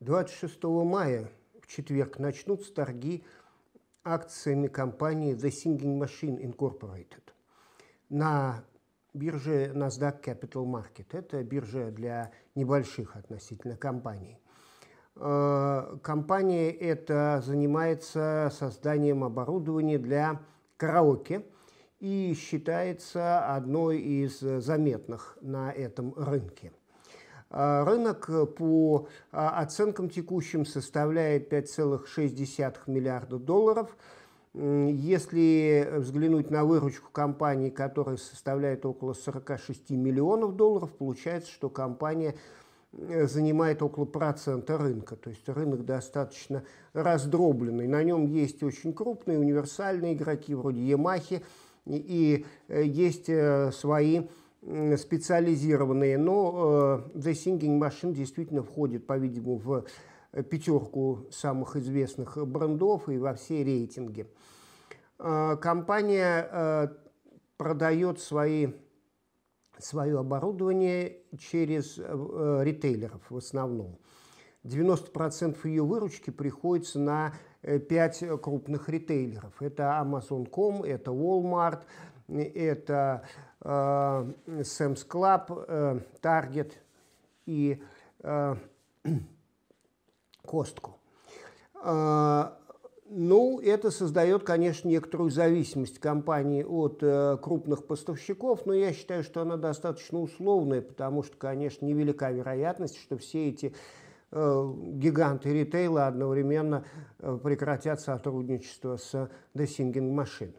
26 мая в четверг начнутся торги акциями компании The Singing Machine Incorporated на бирже NASDAQ Capital Market. Это биржа для небольших относительно компаний. Э, компания эта занимается созданием оборудования для караоке и считается одной из заметных на этом рынке. Э, рынок по э, оценкам текущим составляет 5,6 миллиарда долларов. Если взглянуть на выручку компании, которая составляет около 46 миллионов долларов, получается, что компания Э, занимает около процента рынка. То есть рынок достаточно раздробленный. На нем есть очень крупные универсальные игроки вроде Yamaha и э, есть э, свои специализированные. Но The Singing Machine действительно входит, по-видимому, в пятерку самых известных брендов и во все рейтинги. Компания продает свои свое оборудование через э, ритейлеров в основном. 90% ее выручки приходится на 5 э, крупных ритейлеров. Это Amazon.com, это Walmart, это э, Club, э, Target и э, Costco. Э, ну, это создает, конечно, некоторую зависимость компании от э, крупных поставщиков, но я считаю, что она достаточно условная, потому что, конечно, невелика вероятность, что все эти э, гиганты ритейла одновременно э, прекратят сотрудничество с Singing Machine.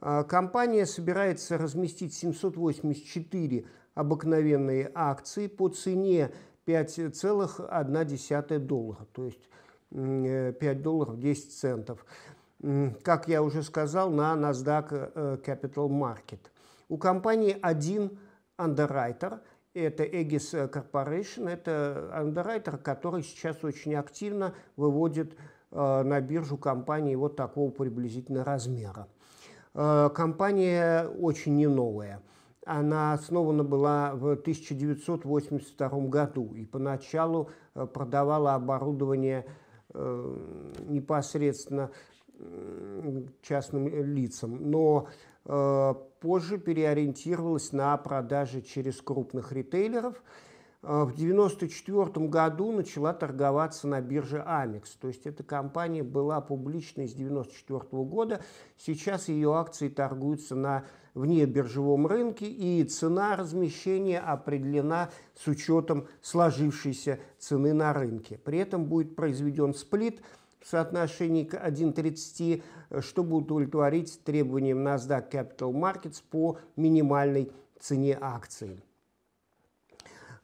Э, компания собирается разместить 784 обыкновенные акции по цене 5,1 доллара, то есть 5 э, долларов 10 центов. Как я уже сказал, на NASDAQ э, Capital Market. У компании один underwriter, это Aegis Corporation, это underwriter, который сейчас очень активно выводит э, на биржу компании вот такого приблизительно размера. Компания очень не новая. Она основана была в 1982 году и поначалу продавала оборудование Э, непосредственно частным лицам, но э, позже переориентировалась на продажи через крупных ритейлеров. Э, в 1994 году начала торговаться на бирже Амекс, то есть эта компания была публичной с 1994 года. Сейчас ее акции торгуются на вне биржевом рынке, и цена размещения определена с учетом сложившейся цены на рынке. При этом будет произведен сплит в соотношении к 1,30, чтобы удовлетворить требованиям NASDAQ Capital Markets по минимальной цене акции.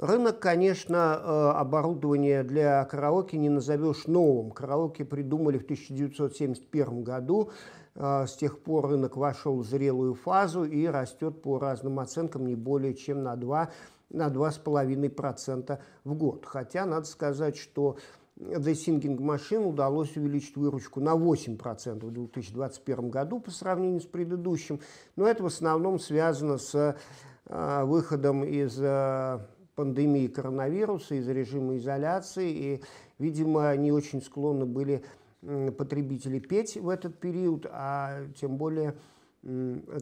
Рынок, конечно, э, оборудование для караоке не назовешь новым. Караоке придумали в 1971 году. Э, с тех пор рынок вошел в зрелую фазу и растет по разным оценкам не более чем на 2 на 2,5% в год. Хотя надо сказать, что The Singing Machine удалось увеличить выручку на 8% в 2021 году по сравнению с предыдущим. Но это в основном связано с э, выходом из пандемии коронавируса, из режима изоляции. И, видимо, они очень склонны были потребители петь в этот период, а тем более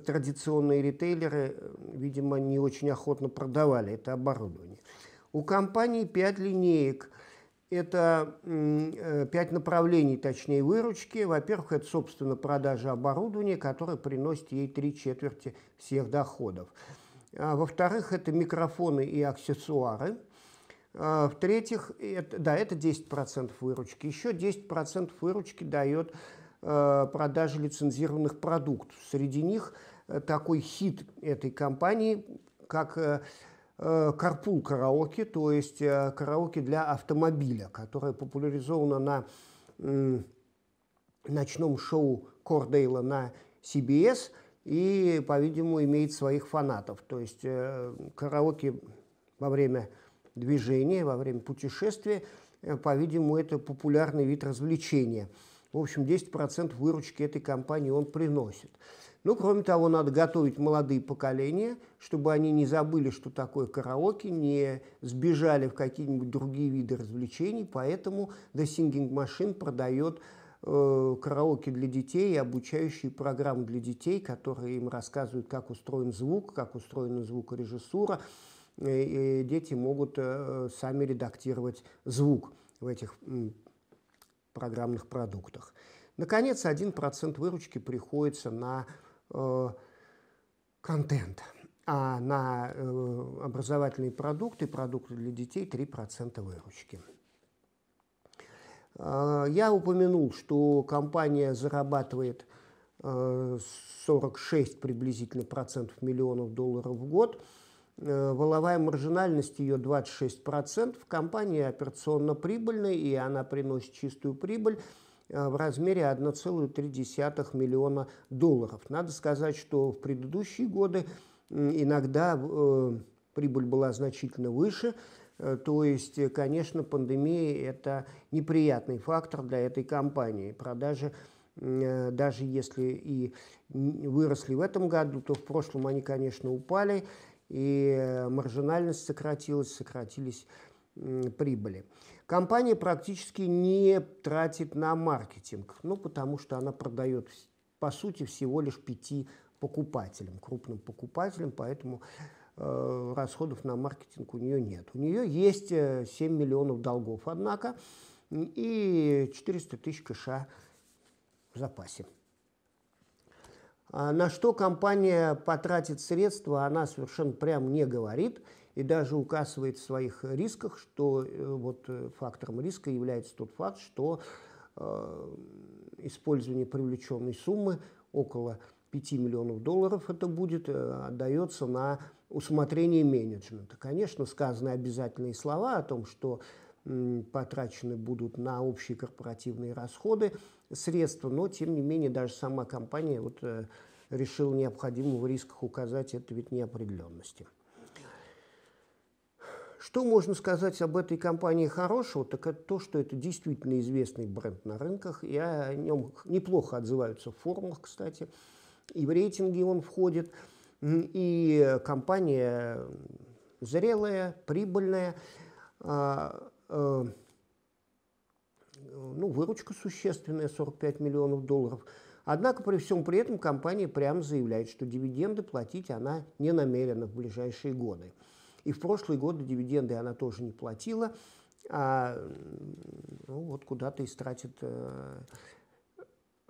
традиционные ритейлеры, видимо, не очень охотно продавали это оборудование. У компании 5 линеек. Это э, пять направлений, точнее, выручки. Во-первых, это, собственно, продажа оборудования, которое приносит ей три четверти всех доходов. А, во-вторых, это микрофоны и аксессуары – а, в-третьих, это, да, это 10% выручки. Еще 10% выручки дает э, продажа лицензированных продуктов. Среди них э, такой хит этой компании, как э, Carpool караоке, то есть караоке для автомобиля, которое популяризовано на ночном шоу Кордейла на CBS и, по-видимому, имеет своих фанатов. То есть караоке во время движения, во время путешествия. Э, по-видимому, это популярный вид развлечения. В общем, 10% выручки этой компании он приносит. Ну, кроме того, надо готовить молодые поколения, чтобы они не забыли, что такое караоке, не сбежали в какие-нибудь другие виды развлечений. Поэтому The Singing Machine продает э, караоке для детей обучающие программы для детей, которые им рассказывают, как устроен звук, как устроена звукорежиссура. И, и дети могут э, сами редактировать звук в этих программных продуктах. Наконец, 1% выручки приходится на э, контент, а на э, образовательные продукты, продукты для детей 3% выручки. Э, я упомянул, что компания зарабатывает 46 приблизительно процентов миллионов долларов в год. Воловая маржинальность ее 26%. Компания операционно прибыльная, и она приносит чистую прибыль. Э, в размере 1,3 миллиона долларов. Надо сказать, что в предыдущие годы иногда э, прибыль была значительно выше, э, то есть, конечно, пандемия – это неприятный фактор для этой компании. Продажи, даже если и выросли в этом году, то в прошлом они, конечно, упали, и маржинальность сократилась, сократились прибыли. Компания практически не тратит на маркетинг, ну, потому что она продает, по сути, всего лишь пяти покупателям, крупным покупателям, поэтому э, расходов на маркетинг у нее нет. У нее есть 7 э, миллионов долгов, однако, и 400 тысяч кэша в запасе. А на что компания потратит средства, она совершенно прямо не говорит – и даже указывает в своих рисках, что э, вот э, фактором риска является тот факт, что э, использование привлеченной суммы около 5 миллионов долларов это будет, э, отдается на усмотрение менеджмента. Конечно, сказаны обязательные слова о том, что потрачены будут на общие корпоративные расходы средства, но тем не менее даже сама компания вот, э, решила необходимо в рисках указать это вид неопределенности. Что можно сказать об этой компании хорошего, так это то, что это действительно известный бренд на рынках, и о нем неплохо отзываются в форумах, кстати, и в рейтинги он входит, и компания зрелая, прибыльная, а, а, ну, выручка существенная, 45 миллионов долларов. Однако при всем при этом компания прямо заявляет, что дивиденды платить она не намерена в ближайшие годы. И в прошлые годы дивиденды она тоже не платила, а ну, вот куда-то истратит э,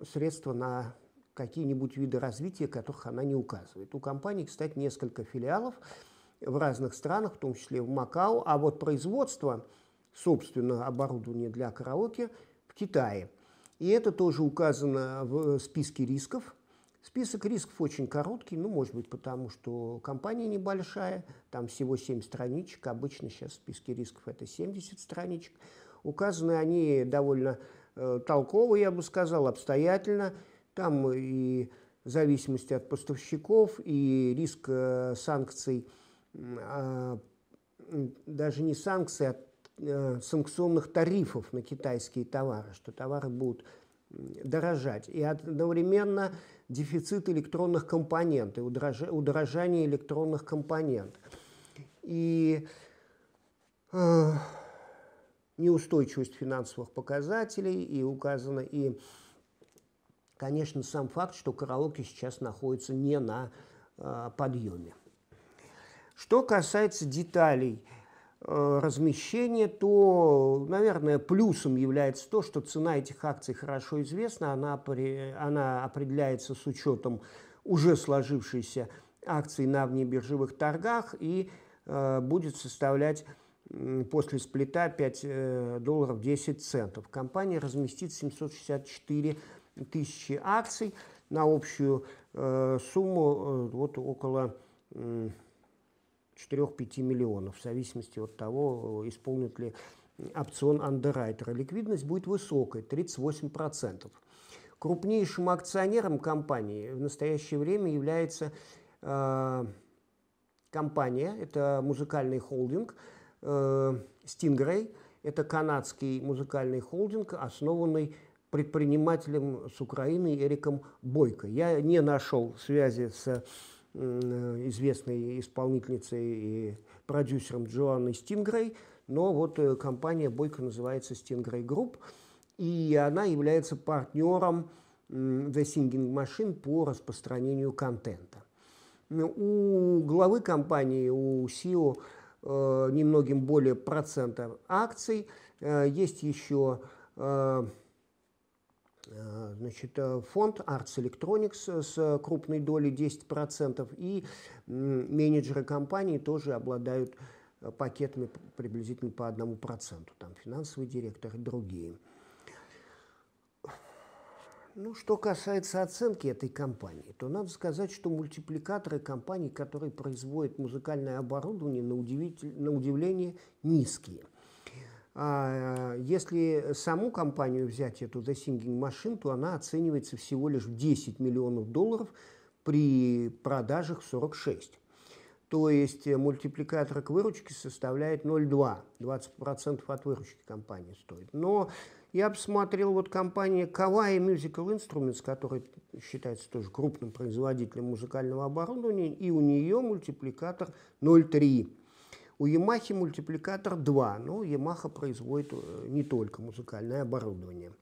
средства на какие-нибудь виды развития, которых она не указывает. У компании, кстати, несколько филиалов в разных странах, в том числе в Макао, а вот производство, собственно, оборудования для караоке в Китае. И это тоже указано в списке рисков – Список рисков очень короткий, ну, может быть, потому что компания небольшая, там всего 7 страничек, обычно сейчас в списке рисков это 70 страничек. Указаны они довольно э, толково, я бы сказал, обстоятельно. Там и зависимости от поставщиков, и риск э, санкций, э, даже не санкций, а э, санкционных тарифов на китайские товары, что товары будут дорожать. И одновременно дефицит электронных компонентов, удорожание электронных компонентов. И э, неустойчивость финансовых показателей, и указано, и, конечно, сам факт, что караоке сейчас находится не на э, подъеме. Что касается деталей – Э, размещения, то, наверное, плюсом является то, что цена этих акций хорошо известна, она, при, она определяется с учетом уже сложившейся акций на внебиржевых торгах и э, будет составлять после сплита 5 э, долларов 10 центов. Компания разместит 764 тысячи акций на общую э, сумму э, вот около 4-5 миллионов, в зависимости от того, исполнит ли опцион андеррайтера. Ликвидность будет высокой, 38%. Крупнейшим акционером компании в настоящее время является э, компания, это музыкальный холдинг э, Stingray, это канадский музыкальный холдинг, основанный предпринимателем с Украины Эриком Бойко. Я не нашел связи с известной исполнительницей и продюсером Джоанной Стингрей, но вот э, компания Бойко называется Stingray Group, и она является партнером The Singing Machine по распространению контента. У главы компании, у CEO, э, немногим более процента акций. Э, есть еще значит, фонд Arts Electronics с крупной долей 10%, и менеджеры компании тоже обладают пакетами приблизительно по одному проценту, там финансовый директор и другие. Ну, что касается оценки этой компании, то надо сказать, что мультипликаторы компаний, которые производят музыкальное оборудование, на, удивитель... на удивление низкие. А если саму компанию взять, эту The Singing Machine, то она оценивается всего лишь в 10 миллионов долларов при продажах 46. То есть э, мультипликатор к выручке составляет 0,2. 20% от выручки компании стоит. Но я посмотрел, вот компания Kawaii Musical Instruments, которая считается тоже крупным производителем музыкального оборудования, и у нее мультипликатор 0,3. У Yamaha мультипликатор 2, но Yamaha производит э, не только музыкальное оборудование.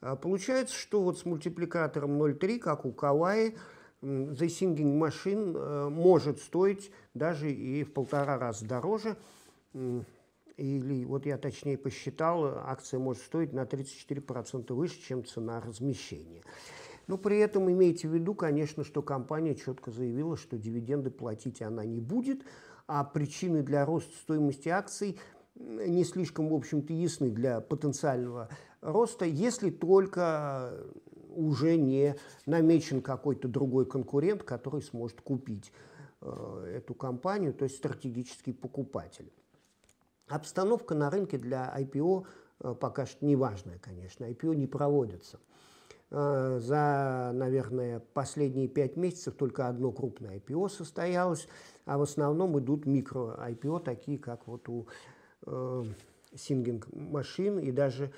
А получается, что вот с мультипликатором 0,3, как у Kawaii, The Singing Machine может стоить даже и в полтора раза дороже. Или, вот я точнее посчитал, акция может стоить на 34% выше, чем цена размещения. Но при этом имейте в виду, конечно, что компания четко заявила, что дивиденды платить она не будет, а причины для роста стоимости акций не слишком, в общем-то, ясны для потенциального роста, если только уже не намечен какой-то другой конкурент, который сможет купить э, эту компанию, то есть стратегический покупатель. Обстановка на рынке для IPO э, пока что неважная, конечно. IPO не проводится. Э, за, наверное, последние пять месяцев только одно крупное IPO состоялось, а в основном идут микро-IPO, такие как вот у э, Singing Machine и даже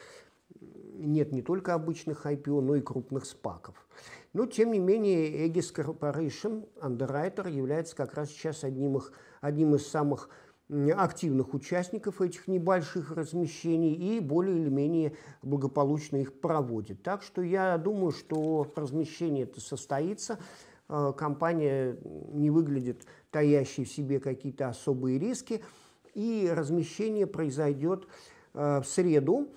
нет не только обычных IPO, но и крупных спаков. Но, тем не менее, Aegis Corporation Underwriter является как раз сейчас одним, их, одним из самых активных участников этих небольших размещений и более или менее благополучно их проводит. Так что я думаю, что размещение это состоится. Э, компания не выглядит таящей в себе какие-то особые риски, и размещение произойдет э, в среду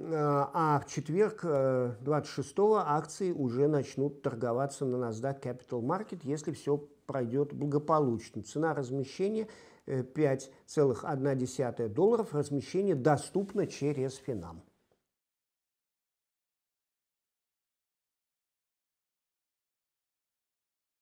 а в четверг, 26-го, э, акции уже начнут торговаться на NASDAQ Capital Market, если все пройдет благополучно. Цена размещения 5,1 долларов. Размещение доступно через Финам.